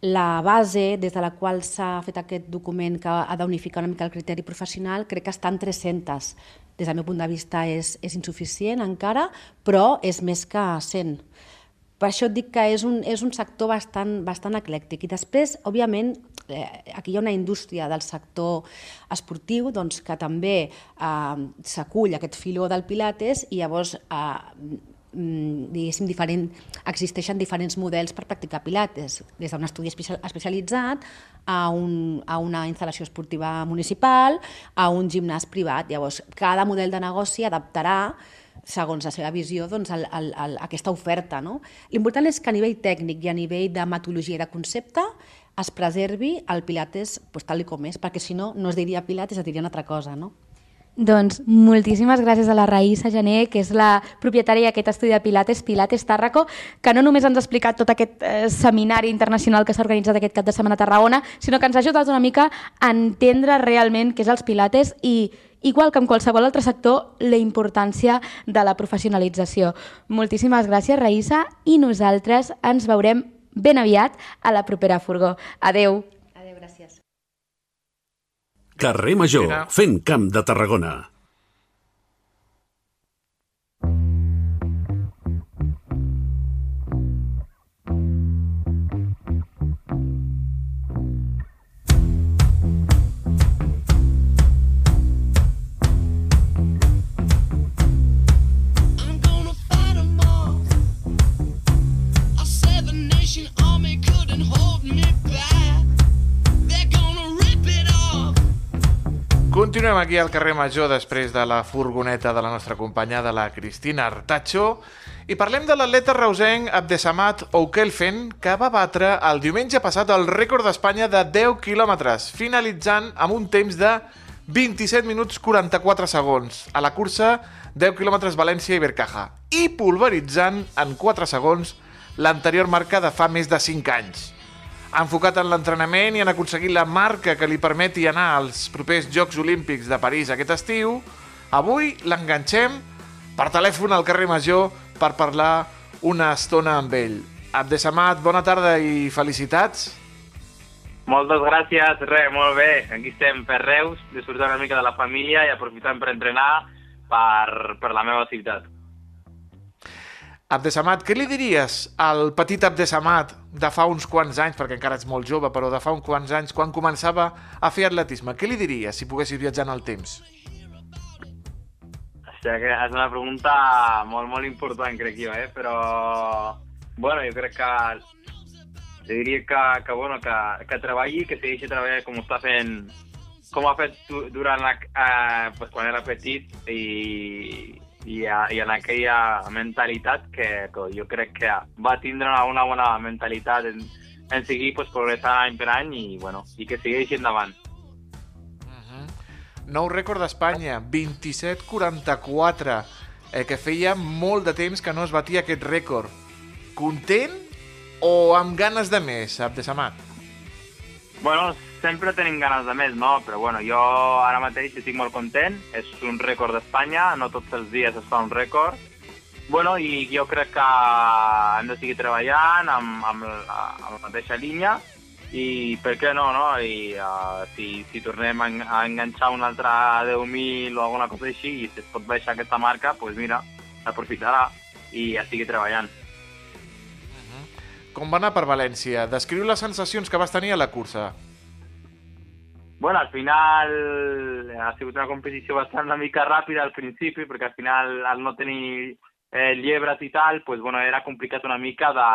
la base des de la qual s'ha fet aquest document que ha d'unificar una mica el criteri professional crec que està en 300. Des del meu punt de vista és, és insuficient encara, però és més que 100. Per això et dic que és un, és un sector bastant, bastant eclèctic. I després, òbviament, eh, aquí hi ha una indústria del sector esportiu doncs, que també eh, s'acull aquest filó del Pilates i llavors eh, Mm, diguéssim, diferent, existeixen diferents models per practicar pilates, des d'un estudi especialitzat a, un, a una instal·lació esportiva municipal, a un gimnàs privat. Llavors, cada model de negoci adaptarà segons la seva visió, doncs, el, el, el, aquesta oferta. No? L'important és que a nivell tècnic i a nivell de metodologia i de concepte es preservi el Pilates pues, tal com és, perquè si no, no es diria Pilates, es diria una altra cosa. No? Doncs moltíssimes gràcies a la Raïssa Gené, que és la propietària d'aquest estudi de Pilates, Pilates Tàrraco, que no només ens ha explicat tot aquest eh, seminari internacional que s'ha organitzat aquest cap de setmana a Tarragona, sinó que ens ha ajudat una mica a entendre realment què és els Pilates i, igual que en qualsevol altre sector, la importància de la professionalització. Moltíssimes gràcies, Raïssa, i nosaltres ens veurem ben aviat a la propera furgó. Adeu. Carrer Major, fent camp de Tarragona. Continuem aquí al carrer Major després de la furgoneta de la nostra companya, de la Cristina Artacho, i parlem de l'atleta reusenc Abdesamat Oukelfen, que va batre el diumenge passat el rècord d'Espanya de 10 quilòmetres, finalitzant amb un temps de 27 minuts 44 segons a la cursa 10 quilòmetres València i Bercaja, i pulveritzant en 4 segons l'anterior marca de fa més de 5 anys enfocat en l'entrenament i en aconseguir la marca que li permeti anar als propers Jocs Olímpics de París aquest estiu, avui l'enganxem per telèfon al carrer Major per parlar una estona amb ell. Abdesamat, bona tarda i felicitats. Moltes gràcies, res, molt bé. Aquí estem per Reus, disfrutant una mica de la família i aprofitant per entrenar per, per la meva ciutat. Abdesamat, què li diries al petit Abdesamat de fa uns quants anys, perquè encara ets molt jove, però de fa uns quants anys, quan començava a fer atletisme? Què li diries si poguessis viatjar en el temps? Hòstia, que és una pregunta molt, molt important, crec jo, eh? Però, bueno, jo crec que li diria que, que, bueno, que, que treballi, que segueixi treballant com està fent com ha fet durant la, eh, pues, quan era petit i, i, a, i en aquella mentalitat que, que jo crec que va tindre una, una bona mentalitat en, en seguir pues, progressant any per any i, bueno, i que segueixi endavant. Uh -huh. Nou rècord d'Espanya, 27-44, eh, que feia molt de temps que no es batia aquest rècord. Content o amb ganes de més, Abdesamat? Bueno, sempre tenim ganes de més, no? Però bueno, jo ara mateix estic molt content, és un rècord d'Espanya, no tots els dies es fa un rècord. Bueno, i jo crec que hem de seguir treballant amb, amb, la, amb la mateixa línia i per què no, no? I uh, si, si tornem a, a enganxar un altre 10.000 o alguna cosa així i si es pot baixar aquesta marca, doncs pues mira, aprofitarà i ja estigui treballant. Com va anar per València? Descriu les sensacions que vas tenir a la cursa. Bueno, al final ha sigut una competició bastant una mica ràpida al principi, perquè al final, al no tenir eh, llebres i tal, pues, bueno, era complicat una mica de,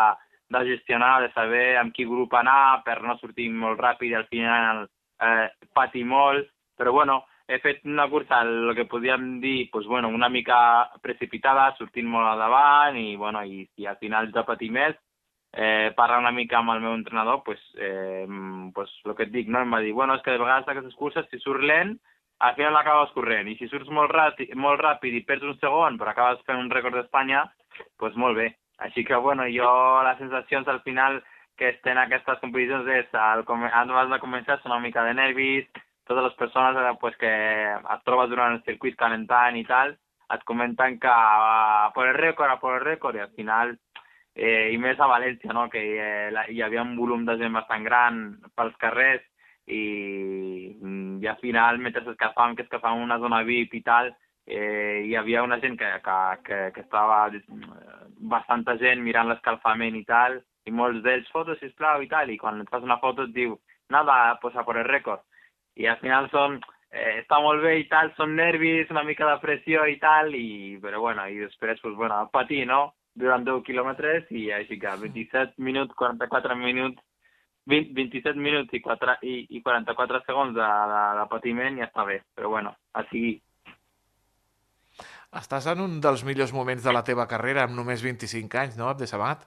de gestionar, de saber amb qui grup anar per no sortir molt ràpid i al final eh, patir molt. Però bueno, he fet una cursa, el que podíem dir, pues, bueno, una mica precipitada, sortint molt davant i, bueno, i, i al final ja patir més. Eh, parlar una mica amb el meu entrenador, pues, eh, pues, el que et dic, no? em va dir, bueno, és que de vegades aquestes curses, si surt lent, al final l'acabes corrent, i si surts molt ràpid, molt ràpid i perds un segon, però acabes fent un rècord d'Espanya, pues molt bé. Així que, bueno, jo les sensacions al final que estem en aquestes competicions és, al, abans de començar, són una mica de nervis, totes les persones eh, pues, que et trobes durant el circuit calentant i tal, et comenten que uh, per el rècord, a per el rècord, i al final eh, i més a València, no? que eh, la, hi havia un volum de gent bastant gran pels carrers i, i al final, mentre escalfàvem, que escalfàvem una zona VIP i tal, eh, hi havia una gent que, que, que, que estava bastanta gent mirant l'escalfament i tal, i molts d'ells, fotos, sisplau, i tal, i quan et fas una foto et diu, nada, pues a por el rècord. I al final són, eh, està molt bé i tal, són nervis, una mica de pressió i tal, i, però bueno, i després, pues bueno, patir, no? Durant 10 quilòmetres i així que 27 minuts, 44 minuts, 20, 27 minuts i, 4, i, i 44 segons de, de, de patiment ja està bé, però bueno, així. Estàs en un dels millors moments de la teva carrera amb només 25 anys, no, Abdesamat?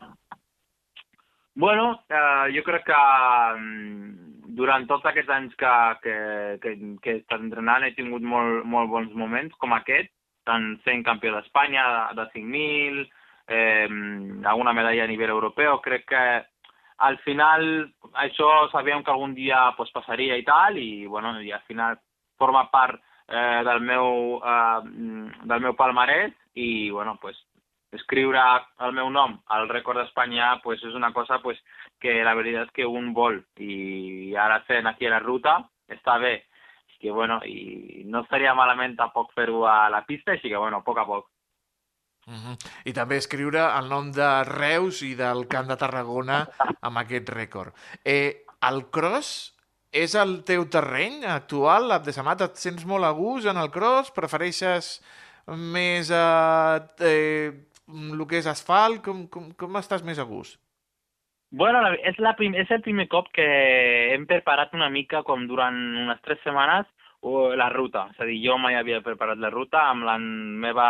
Bueno, eh, jo crec que mm, durant tots aquests anys que, que, que, que he estat entrenant he tingut molt, molt bons moments com aquest, tant sent campió d'Espanya de, de 5.000, eh, alguna medalla a nivell europeu. Crec que al final això sabíem que algun dia pues, passaria i tal, i, bueno, i al final forma part eh, del, meu, eh, del meu palmarès i bueno, pues, escriure el meu nom al rècord d'Espanya pues, és una cosa pues, que la veritat és que un vol i ara sent aquí la ruta està bé que bueno, i no estaria malament tampoc fer-ho a la pista, així que bueno, a poc a poc. Uh -huh. I també escriure el nom de Reus i del Camp de Tarragona amb aquest rècord. Eh, el cross és el teu terreny actual, Abdesamat? Et sents molt a gust en el cross? Prefereixes més eh, eh, el que és asfalt? Com, com, com estàs més a gust? Bueno, és, la prim és el primer cop que hem preparat una mica, com durant unes tres setmanes, la ruta. És a dir, jo mai havia preparat la ruta amb la meva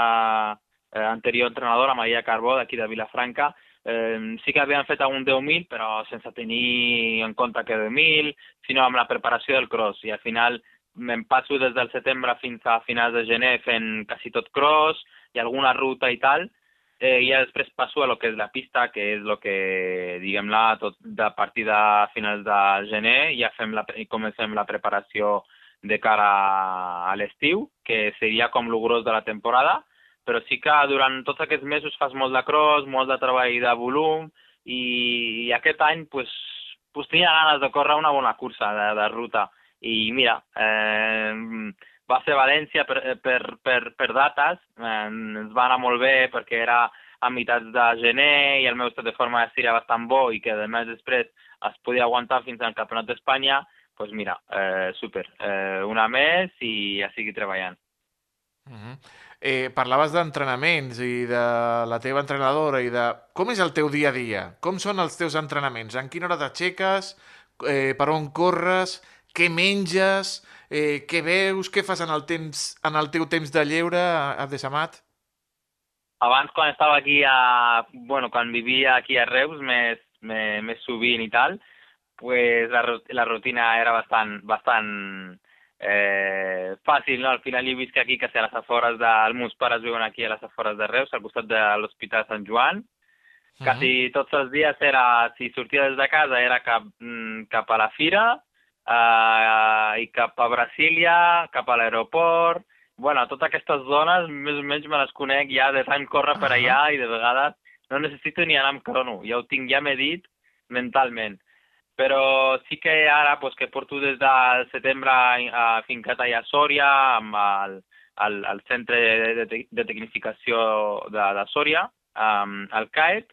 eh, anterior entrenador, la Maria Carbó, d'aquí de Vilafranca, eh, sí que havien fet algun 10.000, però sense tenir en compte que 10.000, sinó amb la preparació del cross. I al final me'n passo des del setembre fins a finals de gener fent quasi tot cross i alguna ruta i tal, eh, i ja després passo a lo que és la pista, que és el que, diguem-la, tot de partir de finals de gener, ja fem la, comencem la preparació de cara a l'estiu, que seria com el gros de la temporada, però sí que durant tots aquests mesos fas molt de cross, molt de treball de volum, i, i aquest any pues, pues tenia ganes de córrer una bona cursa de, de ruta. I mira, eh, va ser València per, per, per, per dates, eh, ens va anar molt bé perquè era a meitats de gener i el meu estat de forma de era bastant bo i que a més després es podia aguantar fins al Campionat d'Espanya, doncs pues mira, eh, super, eh, una més i ja sigui treballant. Uh -huh. Eh, parlaves d'entrenaments i de la teva entrenadora i de... Com és el teu dia a dia? Com són els teus entrenaments? En quina hora t'aixeques? Eh, per on corres? Què menges? Eh, què veus? Què fas en el, temps, en el teu temps de lleure, a Desamat? Abans, quan estava aquí a... Bueno, quan vivia aquí a Reus, més, més, més sovint i tal, pues la, la rutina era bastant, bastant eh, fàcil, no? Al final jo visc aquí, que sé, a les afores de... Els meus pares viuen aquí a les afores de Reus, al costat de l'Hospital Sant Joan. Uh -huh. Quasi tots els dies era, si sortia des de casa, era cap, mm, cap a la fira eh, i cap a Brasília, cap a l'aeroport. Bueno, totes aquestes zones més o menys me les conec ja de tant córrer uh -huh. per allà i de vegades no necessito ni anar amb crono, ja ho tinc ja medit mentalment però sí que ara pues, que porto des del setembre a allà a Sòria amb el, el, el centre de, de, de tecnificació de, de Sòria, um, el CAET,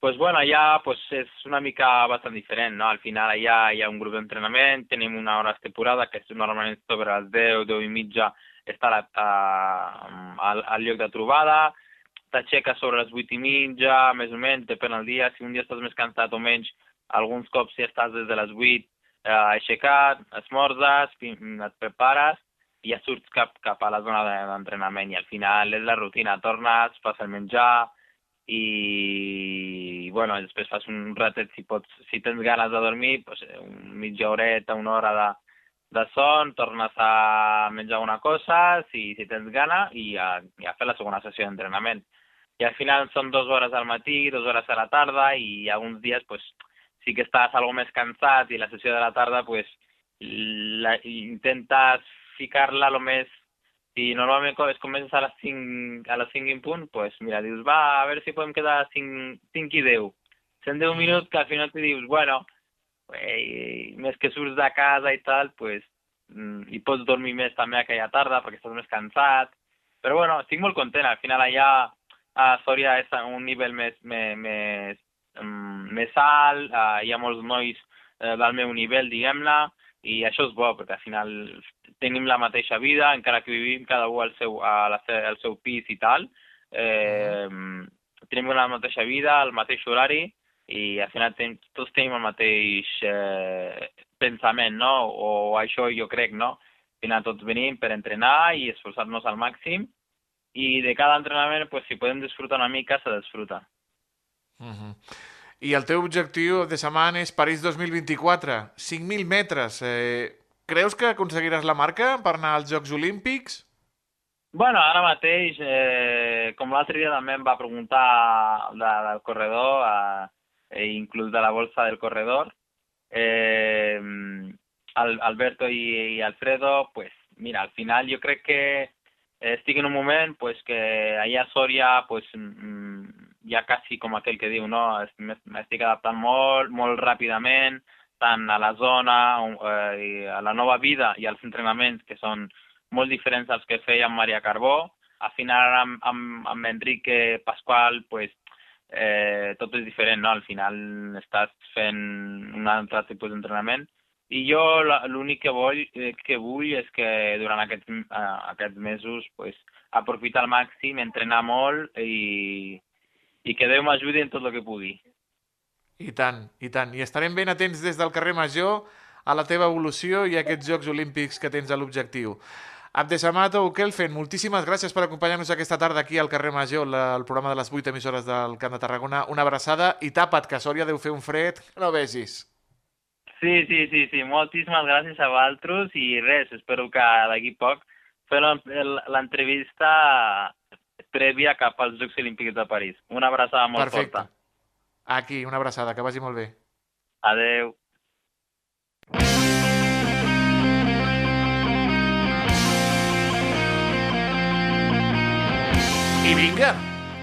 pues bueno, allà pues, és una mica bastant diferent, no? Al final allà hi ha un grup d'entrenament, tenim una hora temporada que és normalment sobre les 10, 10 i mitja està la, uh, al, al lloc de trobada, t'aixeques sobre les 8 i mitja, més o menys, depèn del dia, si un dia estàs més cansat o menys, alguns cops si estàs des de les 8 eh, aixecat, esmorzes, et prepares i ja surts cap, cap a la zona d'entrenament i al final és la rutina, tornes, fas el menjar i bueno, després fas un ratet si pots, si tens ganes de dormir, pues, un mitja horeta, una hora de, de son, tornes a menjar una cosa, si, si tens gana, i a, i a fer la segona sessió d'entrenament. I al final són dues hores al matí, dues hores a la tarda, i alguns dies pues, sí que estàs algo més cansat i la sessió de la tarda pues, la, intentes ficar-la lo més i normalment es comences a les 5, a les 5 en punt, pues mira, dius, va, a veure si podem quedar a 5, 5 i 10. Són 10 minuts que al final te dius, bueno, eh, més que surts de casa i tal, pues, mm, i pots dormir més també aquella tarda perquè estàs més cansat. Però bueno, estic molt content, al final allà a Sòria és un nivell més, més, més, mm, més alt, uh, hi ha molts nois uh, del meu nivell, diguem-ne, i això és bo, perquè al final tenim la mateixa vida, encara que vivim cada un al seu, a la, al seu pis i tal, eh, tenim la mateixa vida, el mateix horari, i al final ten, tots tenim el mateix eh, pensament, no? O això jo crec, no? Al final tots venim per entrenar i esforçar-nos al màxim i de cada entrenament, pues, si podem disfrutar una mica, se disfruta. Uh -huh. I el teu objectiu de setmana és París 2024, 5.000 metres. Eh, creus que aconseguiràs la marca per anar als Jocs Olímpics? Bueno, ara mateix, eh, com l'altre dia també em va preguntar de, del corredor, eh, inclús de la bolsa del corredor, eh, Alberto i, i Alfredo, pues mira, al final jo crec que estic en un moment pues, que allà a Sòria pues, mm, ja quasi com aquell que diu, no? M'estic adaptant molt, molt ràpidament, tant a la zona, eh, a la nova vida i als entrenaments que són molt diferents als que feia amb Maria Carbó. Al final amb, amb, amb Enrique Pasqual, pues, eh, tot és diferent, no? Al final estàs fent un altre tipus d'entrenament. I jo l'únic que vull, eh, que vull és que durant aquests, uh, aquests mesos pues, aprofitar al màxim, entrenar molt i, i que Déu m'ajudi en tot el que pugui. I tant, i tant. I estarem ben atents des del carrer Major a la teva evolució i a aquests Jocs Olímpics que tens a l'objectiu. Abdesamato Ukelfen, moltíssimes gràcies per acompanyar-nos aquesta tarda aquí al carrer Major, la, el programa de les 8 emissores del Camp de Tarragona. Una abraçada i tapa't, que a Sòria deu fer un fred que no vegis. Sí, sí, sí, sí. Moltíssimes gràcies a vosaltres i res, espero que d'aquí poc fer l'entrevista prèvia cap als Jocs Olímpics de París. Una abraçada molt Perfecte. forta. Aquí, una abraçada, que vagi molt bé. Adeu. I vinga,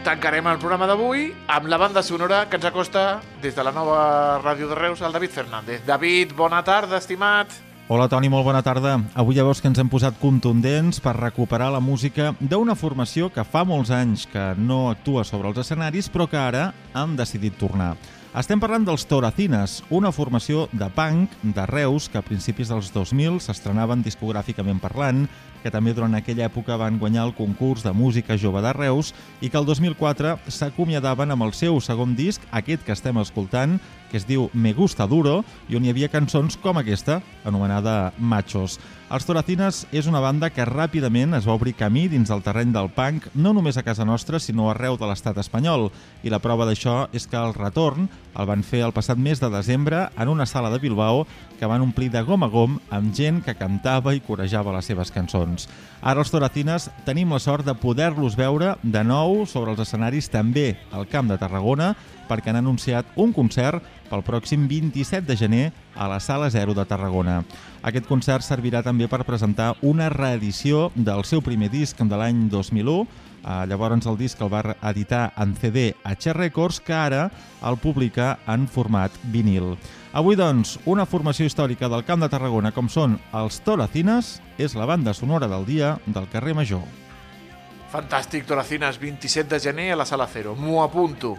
tancarem el programa d'avui amb la banda sonora que ens acosta des de la nova ràdio de Reus, el David Fernández. David, bona tarda, estimat. Hola Toni, molt bona tarda. Avui ja veus que ens hem posat contundents per recuperar la música d'una formació que fa molts anys que no actua sobre els escenaris però que ara han decidit tornar. Estem parlant dels Toracines, una formació de punk de Reus que a principis dels 2000 s'estrenaven discogràficament parlant, que també durant aquella època van guanyar el concurs de música jove de Reus i que el 2004 s'acomiadaven amb el seu segon disc, aquest que estem escoltant, que es diu Me Gusta Duro, i on hi havia cançons com aquesta, anomenada Machos. Els Toracines és una banda que ràpidament es va obrir camí dins del terreny del punk, no només a casa nostra, sinó arreu de l'estat espanyol. I la prova d'això és que el retorn el van fer el passat mes de desembre en una sala de Bilbao que van omplir de gom a gom amb gent que cantava i corejava les seves cançons. Ara els Toracines tenim la sort de poder-los veure de nou sobre els escenaris també al Camp de Tarragona perquè han anunciat un concert pel pròxim 27 de gener a la Sala Zero de Tarragona. Aquest concert servirà també per presentar una reedició del seu primer disc de l'any 2001, Uh, llavors el disc el va editar en CD a Che Records, que ara el publica en format vinil. Avui, doncs, una formació històrica del Camp de Tarragona com són els Toracines és la banda sonora del dia del carrer Major. Fantàstic, Toracines, 27 de gener a la Sala Zero. M'ho apunto.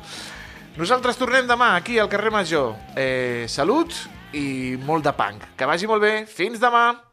Nosaltres tornem demà aquí al carrer Major. Eh, salut i molt de punk. Que vagi molt bé. Fins demà!